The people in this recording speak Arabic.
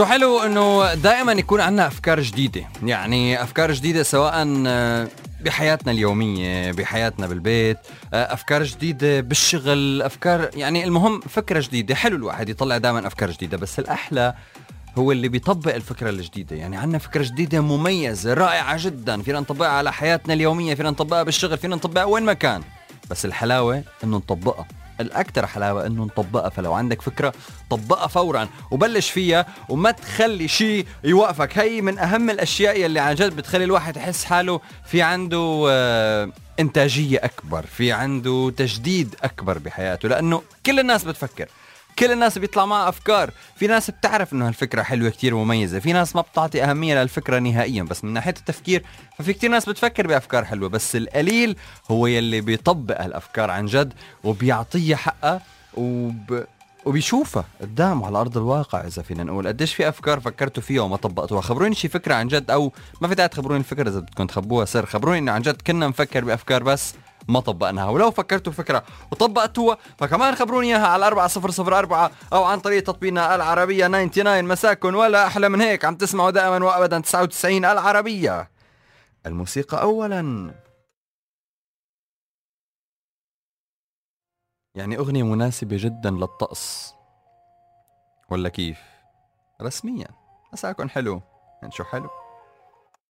شو حلو إنه دائما يكون عندنا أفكار جديدة. يعني أفكار جديدة سواء آه، بحياتنا اليومية بحياتنا بالبيت آه، أفكار جديدة بالشغل أفكار يعني المهم فكرة جديدة. حلو الواحد يطلع دائما أفكار جديدة بس الأحلى هو اللي بيطبق الفكرة الجديدة. يعني عندنا فكرة جديدة مميزة رائعة جدا. فينا نطبقها على حياتنا اليومية فينا نطبقها بالشغل فينا نطبقها وين ما كان. بس الحلاوة إنه نطبقها. الأكثر حلاوة إنه نطبقها. فلو عندك فكرة طبقها فورا وبلش فيها وما تخلي شيء يوقفك. هي من أهم الأشياء يلي عن جد بتخلي الواحد يحس حاله في عنده آه، إنتاجية أكبر في عنده تجديد أكبر بحياته لأنه كل الناس بتفكر. كل الناس بيطلع معها أفكار. في ناس بتعرف إنه هالفكرة حلوة كتير مميزه في ناس ما بتعطي أهمية للفكرة نهائيا بس من ناحية التفكير ففي كتير ناس بتفكر بأفكار حلوة بس القليل هو يلي بيطبق هالأفكار عن جد وبيعطيها حقها وب... وبيشوفها قدام على أرض الواقع إذا فينا نقول. قديش في أفكار فكرتوا فيها وما طبقتوها؟ خبروني شي فكرة عن جد أو ما في داعي تخبروني الفكرة إذا بدكم تخبوها سر. خبروني إنه عن جد كنا نفكر بأفكار بس ما طبقناها ولو فكرتوا فكرة وطبقتوها فكمان خبروني إياها على 4004 أو عن طريق تطبيقنا العربية 99 مساكن ولا أحلى من هيك عم تسمعوا دائما وأبدا 99 العربية. الموسيقى أولا. يعني أغنية مناسبة جدا للطقس. ولا كيف؟ رسميا. مساكن حلو. يعني شو حلو؟